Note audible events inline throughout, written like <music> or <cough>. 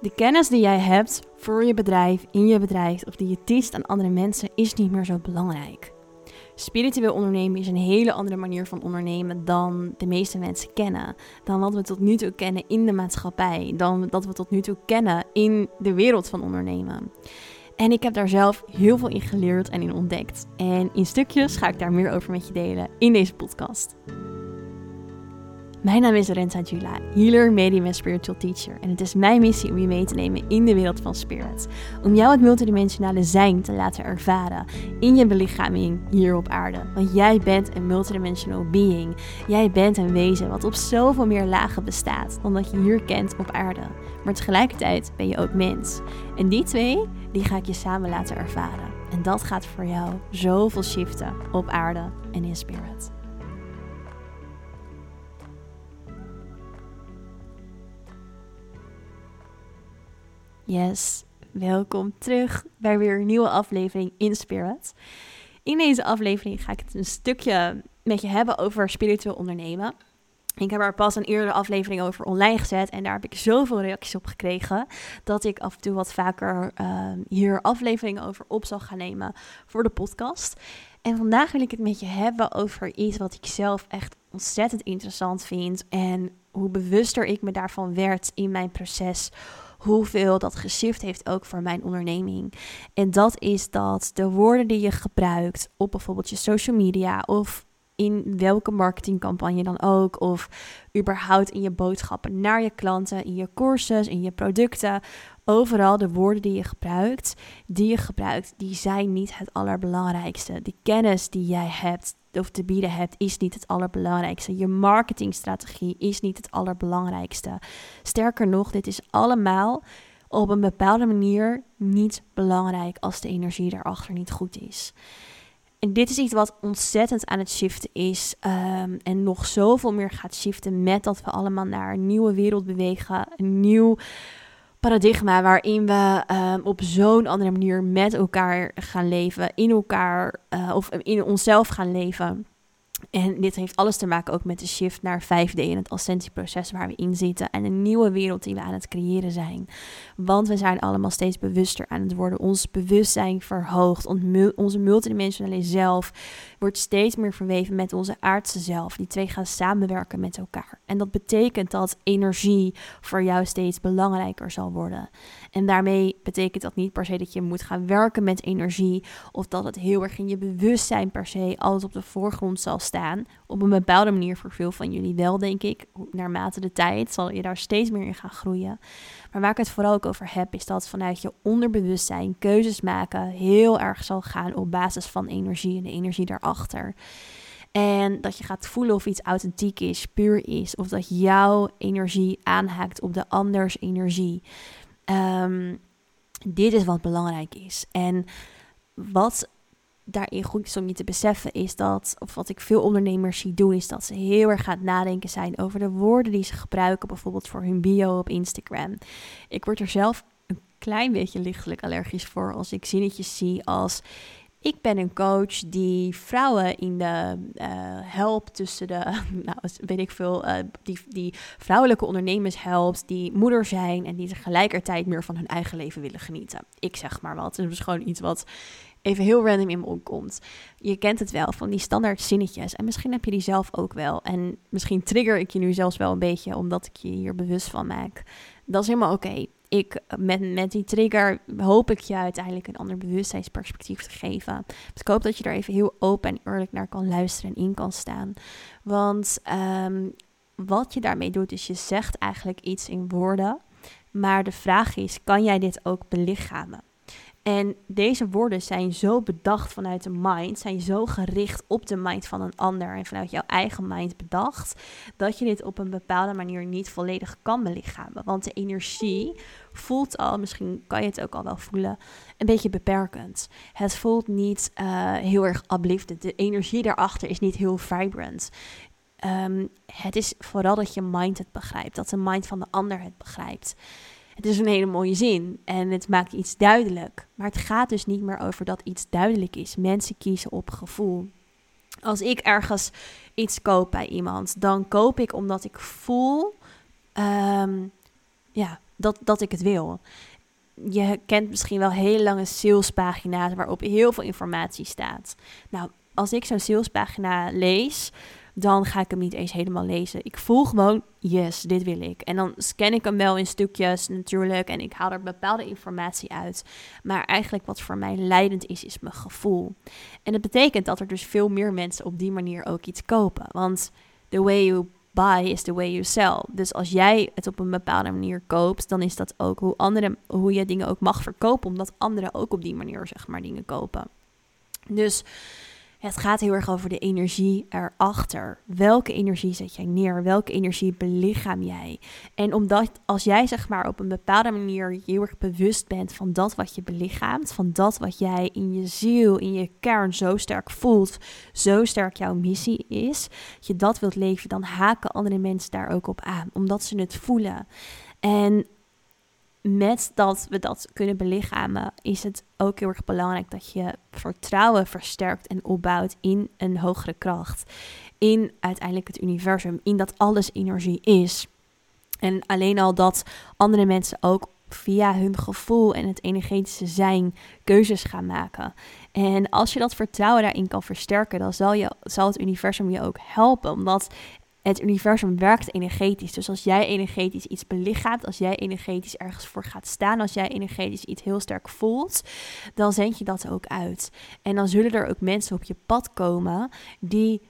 De kennis die jij hebt voor je bedrijf, in je bedrijf of die je teacht aan andere mensen is niet meer zo belangrijk. Spiritueel ondernemen is een hele andere manier van ondernemen dan de meeste mensen kennen. Dan wat we tot nu toe kennen in de maatschappij. Dan dat we tot nu toe kennen in de wereld van ondernemen. En ik heb daar zelf heel veel in geleerd en in ontdekt. En in stukjes ga ik daar meer over met je delen in deze podcast. Mijn naam is Renta Jula, healer, medium en spiritual teacher. En het is mijn missie om je mee te nemen in de wereld van spirit. Om jou het multidimensionale zijn te laten ervaren in je belichaming hier op aarde. Want jij bent een multidimensional being. Jij bent een wezen wat op zoveel meer lagen bestaat dan dat je hier kent op aarde. Maar tegelijkertijd ben je ook mens. En die twee, die ga ik je samen laten ervaren. En dat gaat voor jou zoveel shiften op aarde en in spirit. Yes, welkom terug bij weer een nieuwe aflevering in Spirit. In deze aflevering ga ik het een stukje met je hebben over spiritueel ondernemen. Ik heb er pas een eerdere aflevering over online gezet en daar heb ik zoveel reacties op gekregen dat ik af en toe wat vaker uh, hier afleveringen over op zal gaan nemen voor de podcast. En vandaag wil ik het met je hebben over iets wat ik zelf echt ontzettend interessant vind en hoe bewuster ik me daarvan werd in mijn proces hoeveel dat geshift heeft ook voor mijn onderneming. En dat is dat de woorden die je gebruikt op bijvoorbeeld je social media of in welke marketingcampagne dan ook, of überhaupt in je boodschappen naar je klanten, in je courses, in je producten, overal de woorden die je gebruikt, die je gebruikt, die zijn niet het allerbelangrijkste. De kennis die jij hebt of te bieden hebt, is niet het allerbelangrijkste. Je marketingstrategie is niet het allerbelangrijkste. Sterker nog, dit is allemaal op een bepaalde manier niet belangrijk als de energie daarachter niet goed is. En dit is iets wat ontzettend aan het shiften is. Um, en nog zoveel meer gaat shiften met dat we allemaal naar een nieuwe wereld bewegen. Een nieuw paradigma waarin we um, op zo'n andere manier met elkaar gaan leven. In elkaar uh, of in onszelf gaan leven. En dit heeft alles te maken ook met de shift naar 5D en het ascensieproces waar we in zitten. En een nieuwe wereld die we aan het creëren zijn. Want we zijn allemaal steeds bewuster aan het worden. Ons bewustzijn verhoogt. Onze multidimensionale zelf wordt steeds meer verweven met onze aardse zelf. Die twee gaan samenwerken met elkaar. En dat betekent dat energie voor jou steeds belangrijker zal worden. En daarmee betekent dat niet per se dat je moet gaan werken met energie. Of dat het heel erg in je bewustzijn per se altijd op de voorgrond zal staan. Op een bepaalde manier voor veel van jullie wel, denk ik. Naarmate de tijd zal je daar steeds meer in gaan groeien. Maar waar ik het vooral ook over heb, is dat vanuit je onderbewustzijn keuzes maken heel erg zal gaan op basis van energie en de energie daarachter. En dat je gaat voelen of iets authentiek is, puur is, of dat jouw energie aanhaakt op de anders energie. Um, dit is wat belangrijk is. En wat daarin goed is om je te beseffen, is dat, of wat ik veel ondernemers zie doen, is dat ze heel erg gaan nadenken zijn over de woorden die ze gebruiken, bijvoorbeeld voor hun bio op Instagram. Ik word er zelf een klein beetje lichtelijk allergisch voor als ik zinnetjes zie als ik ben een coach die vrouwen in de uh, helpt tussen de, <laughs> nou weet ik veel, uh, die, die vrouwelijke ondernemers helpt, die moeder zijn en die tegelijkertijd meer van hun eigen leven willen genieten. Ik zeg maar wat. Het is gewoon iets wat even heel random in me opkomt. Je kent het wel van die standaard zinnetjes. En misschien heb je die zelf ook wel. En misschien trigger ik je nu zelfs wel een beetje omdat ik je hier bewust van maak. Dat is helemaal oké. Ik, met, met die trigger hoop ik je uiteindelijk een ander bewustzijnsperspectief te geven. Dus ik hoop dat je er even heel open en eerlijk naar kan luisteren en in kan staan. Want um, wat je daarmee doet, is je zegt eigenlijk iets in woorden. Maar de vraag is, kan jij dit ook belichamen? En deze woorden zijn zo bedacht vanuit de mind, zijn zo gericht op de mind van een ander en vanuit jouw eigen mind bedacht, dat je dit op een bepaalde manier niet volledig kan belichamen. Want de energie voelt al, misschien kan je het ook al wel voelen, een beetje beperkend. Het voelt niet uh, heel erg uplifted. De energie daarachter is niet heel vibrant. Um, het is vooral dat je mind het begrijpt, dat de mind van de ander het begrijpt. Het is een hele mooie zin en het maakt iets duidelijk. Maar het gaat dus niet meer over dat iets duidelijk is. Mensen kiezen op gevoel. Als ik ergens iets koop bij iemand, dan koop ik omdat ik voel, um, ja, dat, dat ik het wil. Je kent misschien wel hele lange salespagina's waarop heel veel informatie staat. Nou, als ik zo'n salespagina lees, dan ga ik hem niet eens helemaal lezen. Ik voel gewoon, yes, dit wil ik. En dan scan ik hem wel in stukjes natuurlijk en ik haal er bepaalde informatie uit. Maar eigenlijk wat voor mij leidend is, is mijn gevoel. En dat betekent dat er dus veel meer mensen op die manier ook iets kopen. Want the way you buy is the way you sell. Dus als jij het op een bepaalde manier koopt, dan is dat ook hoe, andere, hoe je dingen ook mag verkopen, omdat anderen ook op die manier zeg maar dingen kopen. Dus het gaat heel erg over de energie erachter. Welke energie zet jij neer? Welke energie belichaam jij? En omdat als jij zeg maar op een bepaalde manier heel erg bewust bent van dat wat je belichaamt, van dat wat jij in je ziel, in je kern zo sterk voelt, zo sterk jouw missie is, dat je dat wilt leven, dan haken andere mensen daar ook op aan, omdat ze het voelen. En met dat we dat kunnen belichamen, is het ook heel erg belangrijk dat je vertrouwen versterkt en opbouwt in een hogere kracht. In uiteindelijk het universum, in dat alles energie is. En alleen al dat andere mensen ook via hun gevoel en het energetische zijn keuzes gaan maken. En als je dat vertrouwen daarin kan versterken, dan zal, je, zal het universum je ook helpen. Omdat het universum werkt energetisch. Dus als jij energetisch iets belichaamt, als jij energetisch ergens voor gaat staan, als jij energetisch iets heel sterk voelt, dan zend je dat ook uit. En dan zullen er ook mensen op je pad komen die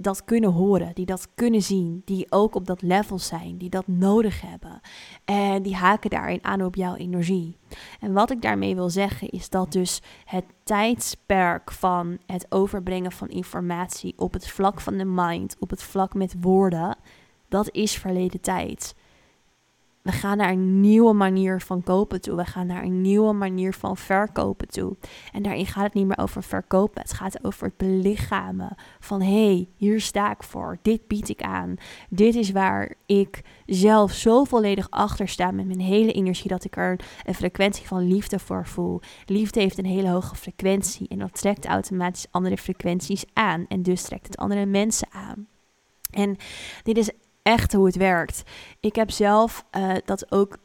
dat kunnen horen, die dat kunnen zien, die ook op dat level zijn, die dat nodig hebben. En die haken daarin aan op jouw energie. En wat ik daarmee wil zeggen is dat dus het tijdsperk van het overbrengen van informatie op het vlak van de mind, op het vlak met woorden, dat is verleden tijd. We gaan naar een nieuwe manier van kopen toe. We gaan naar een nieuwe manier van verkopen toe. En daarin gaat het niet meer over verkopen. Het gaat over het belichamen van hé, hey, hier sta ik voor. Dit bied ik aan. Dit is waar ik zelf zo volledig achter sta met mijn hele energie dat ik er een frequentie van liefde voor voel. Liefde heeft een hele hoge frequentie en dat trekt automatisch andere frequenties aan en dus trekt het andere mensen aan. En dit is echt hoe het werkt. Ik heb zelf uh, dat ook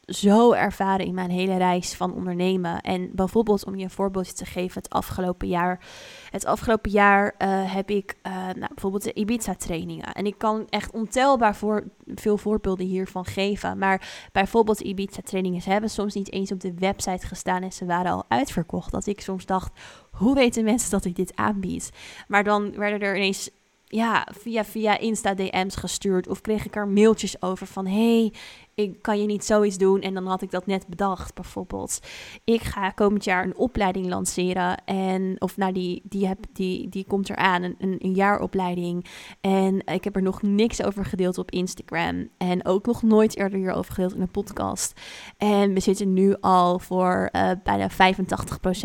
zo ervaren in mijn hele reis van ondernemen. En bijvoorbeeld om je een voorbeeldje te geven, het afgelopen jaar. Het afgelopen jaar uh, heb ik uh, nou, bijvoorbeeld de Ibiza-trainingen. En ik kan echt ontelbaar voor, veel voorbeelden hiervan geven. Maar bijvoorbeeld Ibiza-trainingen, ze hebben soms niet eens op de website gestaan en ze waren al uitverkocht. Dat ik soms dacht, hoe weten mensen dat ik dit aanbied? Maar dan werden er ineens ja, via, via Insta DM's gestuurd. Of kreeg ik er mailtjes over van... hey, ik kan je niet zoiets doen. En dan had ik dat net bedacht, bijvoorbeeld. Ik ga komend jaar een opleiding lanceren. En, of nou, die, die, heb, die, die komt eraan, een, een, een jaaropleiding. En ik heb er nog niks over gedeeld op Instagram. En ook nog nooit eerder hierover gedeeld in een podcast. En we zitten nu al voor uh, bijna 85%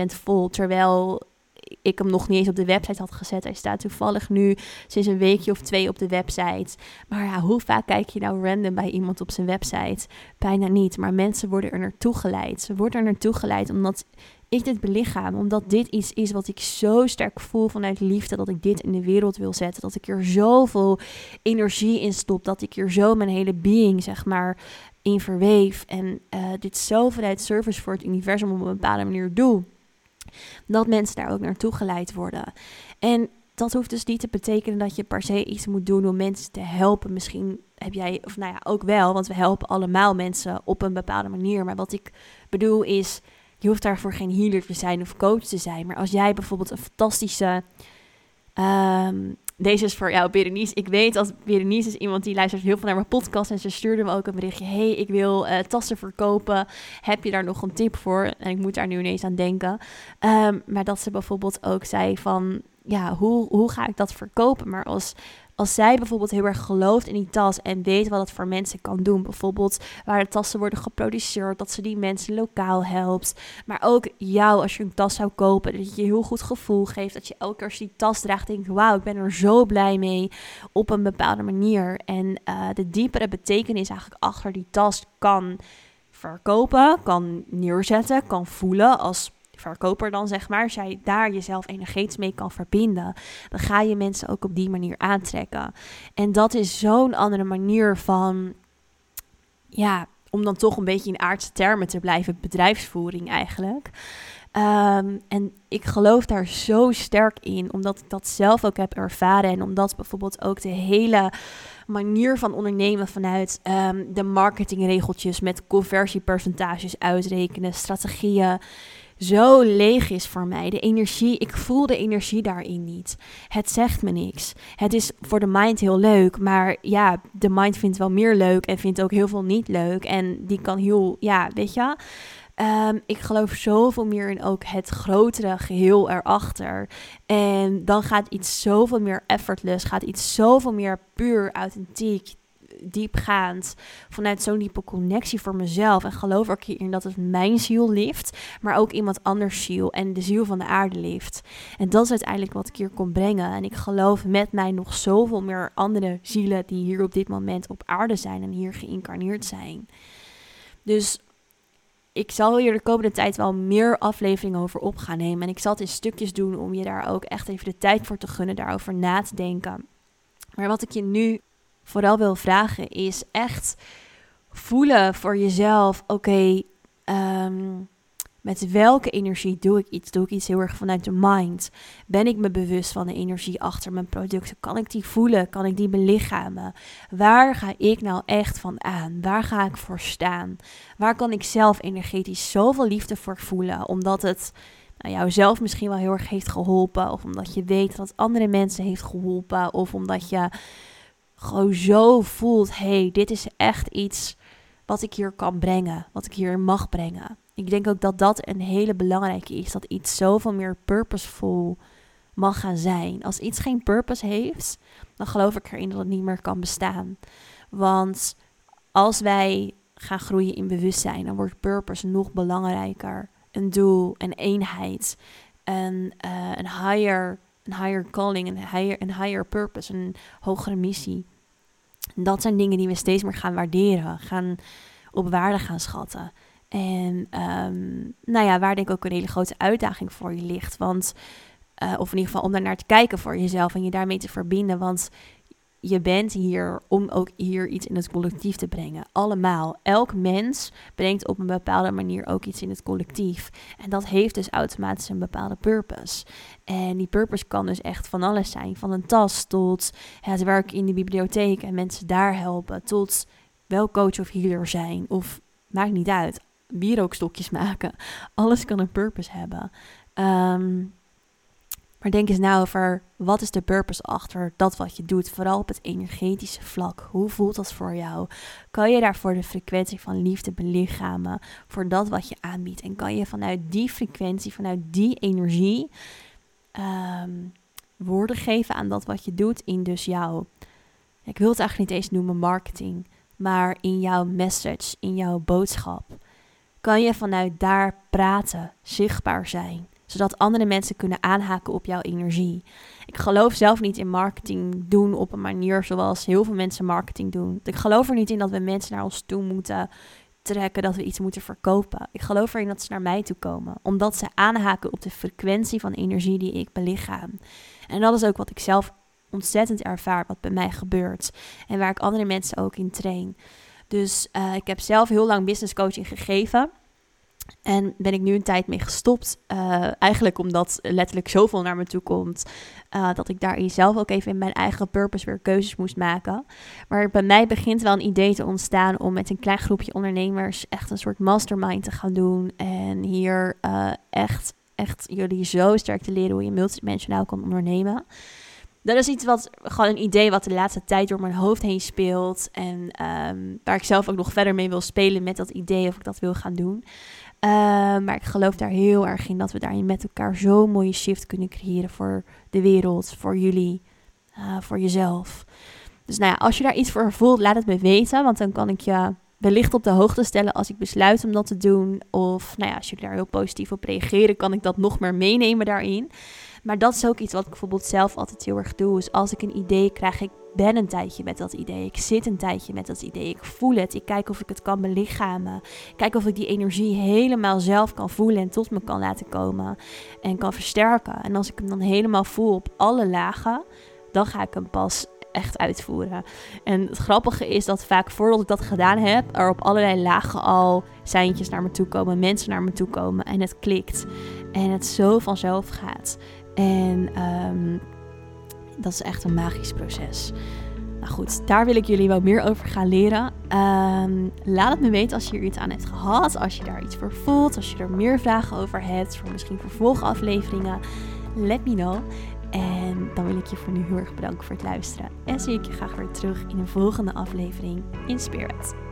vol. Terwijl ik hem nog niet eens op de website had gezet. Hij staat toevallig nu sinds een weekje of twee op de website. Maar ja, hoe vaak kijk je nou random bij iemand op zijn website? Bijna niet. Maar mensen worden er naartoe geleid. Ze worden er naartoe geleid omdat ik dit belichaam. Omdat dit iets is wat ik zo sterk voel vanuit liefde. Dat ik dit in de wereld wil zetten. Dat ik er zoveel energie in stop. Dat ik hier zo mijn hele being, zeg maar, in verweef. En uh, dit zo service voor het universum op een bepaalde manier doe dat mensen daar ook naartoe geleid worden. En dat hoeft dus niet te betekenen dat je per se iets moet doen om mensen te helpen. Misschien heb jij, of nou ja, ook wel, want we helpen allemaal mensen op een bepaalde manier. Maar wat ik bedoel is, je hoeft daarvoor geen healer te zijn of coach te zijn. Maar als jij bijvoorbeeld een fantastische um, deze is voor jou, Berenice. Ik weet dat Berenice is iemand die luistert heel veel naar mijn podcast. En ze stuurde me ook een berichtje. hey, ik wil uh, tassen verkopen. Heb je daar nog een tip voor? En ik moet daar nu ineens aan denken. Um, maar dat ze bijvoorbeeld ook zei van... Ja, hoe, hoe ga ik dat verkopen? Maar als als zij bijvoorbeeld heel erg gelooft in die tas en weet wat het voor mensen kan doen, bijvoorbeeld waar de tassen worden geproduceerd, dat ze die mensen lokaal helpt, maar ook jou als je een tas zou kopen, dat je heel goed gevoel geeft, dat je elke keer als je die tas draagt denkt, wauw, ik ben er zo blij mee op een bepaalde manier. En uh, de diepere betekenis eigenlijk achter die tas kan verkopen, kan neerzetten, kan voelen als verkoper dan zeg maar, als jij daar jezelf energetisch mee kan verbinden, dan ga je mensen ook op die manier aantrekken. En dat is zo'n andere manier van, ja, om dan toch een beetje in aardse termen te blijven, bedrijfsvoering eigenlijk. Ehm, en ik geloof daar zo sterk in, omdat ik dat zelf ook heb ervaren. En omdat bijvoorbeeld ook de hele manier van ondernemen vanuit um, de marketingregeltjes met conversiepercentages uitrekenen, strategieën, zo leeg is voor mij. De energie, ik voel de energie daarin niet. Het zegt me niks. Het is voor de mind heel leuk, maar ja, de mind vindt wel meer leuk en vindt ook heel veel niet leuk. En die kan heel, ja, weet je. Um, ik geloof zoveel meer in ook het grotere geheel erachter. En dan gaat iets zoveel meer effortless, gaat iets zoveel meer puur, authentiek, diepgaand, vanuit zo'n diepe connectie voor mezelf. En geloof ook in dat het mijn ziel lift, maar ook iemand anders ziel en de ziel van de aarde lift. En dat is uiteindelijk wat ik hier kon brengen. En ik geloof met mij nog zoveel meer andere zielen die hier op dit moment op aarde zijn en hier geïncarneerd zijn. Dus ik zal hier de komende tijd wel meer afleveringen over op gaan nemen. En ik zal het in stukjes doen om je daar ook echt even de tijd voor te gunnen, daarover na te denken. Maar wat ik je nu vooral wil vragen is echt voelen voor jezelf: oké, ehm, met welke energie doe ik iets? Doe ik iets heel erg vanuit de mind? Ben ik me bewust van de energie achter mijn producten? Kan ik die voelen? Kan ik die belichamen? Waar ga ik nou echt van aan? Waar ga ik voor staan? Waar kan ik zelf energetisch zoveel liefde voor voelen? Omdat het nou, jou zelf misschien wel heel erg heeft geholpen. Of omdat je weet dat andere mensen heeft geholpen. Of omdat je gewoon zo voelt: hey, dit is echt iets wat ik hier kan brengen. Wat ik hier mag brengen. Ik denk ook dat dat een hele belangrijke is. Dat iets zoveel meer purposeful mag gaan zijn. Als iets geen purpose heeft, dan geloof ik erin dat het niet meer kan bestaan. Want als wij gaan groeien in bewustzijn, dan wordt purpose nog belangrijker. Een doel, een eenheid, een, uh, een, higher, een higher calling, een higher, een higher purpose, een hogere missie. Dat zijn dingen die we steeds meer gaan waarderen, gaan op waarde gaan schatten. En um, nou ja, waar denk ik ook een hele grote uitdaging voor je ligt. Want, uh, of in ieder geval om daar naar te kijken voor jezelf en je daarmee te verbinden. Want je bent hier om ook hier iets in het collectief te brengen. Allemaal. Elk mens brengt op een bepaalde manier ook iets in het collectief. En dat heeft dus automatisch een bepaalde purpose. En die purpose kan dus echt van alles zijn. Van een tas tot het werk in de bibliotheek en mensen daar helpen. Tot wel coach of healer zijn. Of maakt niet uit wierookstokjes maken. Alles kan een purpose hebben. Um, maar denk eens nou over wat is de purpose achter dat wat je doet, vooral op het energetische vlak. Hoe voelt dat voor jou? Kan je daarvoor de frequentie van liefde belichamen voor dat wat je aanbiedt? En kan je vanuit die frequentie, vanuit die energie, um, woorden geven aan dat wat je doet in dus jouw, ik wil het eigenlijk niet eens noemen marketing, maar in jouw message, in jouw boodschap kan je vanuit daar praten, zichtbaar zijn, zodat andere mensen kunnen aanhaken op jouw energie. Ik geloof zelf niet in marketing doen op een manier zoals heel veel mensen marketing doen. Ik geloof er niet in dat we mensen naar ons toe moeten trekken, dat we iets moeten verkopen. Ik geloof erin dat ze naar mij toe komen, omdat ze aanhaken op de frequentie van energie die ik belichaam. En dat is ook wat ik zelf ontzettend ervaar, wat bij mij gebeurt en waar ik andere mensen ook in train. Dus uh, ik heb zelf heel lang business coaching gegeven. En ben ik nu een tijd mee gestopt. Uh, eigenlijk omdat letterlijk zoveel naar me toe komt. Uh, dat ik daarin zelf ook even in mijn eigen purpose weer keuzes moest maken. Maar bij mij begint wel een idee te ontstaan om met een klein groepje ondernemers echt een soort mastermind te gaan doen. En hier uh, echt, echt jullie zo sterk te leren hoe je multidimensionaal kan ondernemen dat is iets wat gewoon een idee wat de laatste tijd door mijn hoofd heen speelt. En um, waar ik zelf ook nog verder mee wil spelen met dat idee of ik dat wil gaan doen. Uh, maar ik geloof daar heel erg in dat we daarin met elkaar zo'n mooie shift kunnen creëren voor de wereld, voor jullie, uh, voor jezelf. Dus nou ja, als je daar iets voor voelt, laat het me weten. Want dan kan ik je wellicht op de hoogte stellen als ik besluit om dat te doen. Of nou ja, als jullie daar heel positief op reageren, kan ik dat nog meer meenemen daarin. Maar dat is ook iets wat ik bijvoorbeeld zelf altijd heel erg doe. Dus als ik een idee krijg, ik ben een tijdje met dat idee. Ik zit een tijdje met dat idee. Ik voel het. Ik kijk of ik het kan belichamen. Kijk of ik die energie helemaal zelf kan voelen en tot me kan laten komen. En kan versterken. En als ik hem dan helemaal voel op alle lagen, dan ga ik hem pas echt uitvoeren. En het grappige is dat vaak voordat ik dat gedaan heb, er op allerlei lagen al seintjes naar me toe komen, mensen naar me toe komen en het klikt. En het zo vanzelf gaat. En ehm, dat is echt een magisch proces. Nou goed, daar wil ik jullie wel meer over gaan leren. Ehm, laat het me weten als je er iets aan hebt gehad. Als je daar iets voor voelt. Als je er meer vragen over hebt. Voor misschien vervolgafleveringen. Let me know. En dan wil ik je voor nu heel erg bedanken voor het luisteren. En zie ik je graag weer terug in een volgende aflevering in Spirit.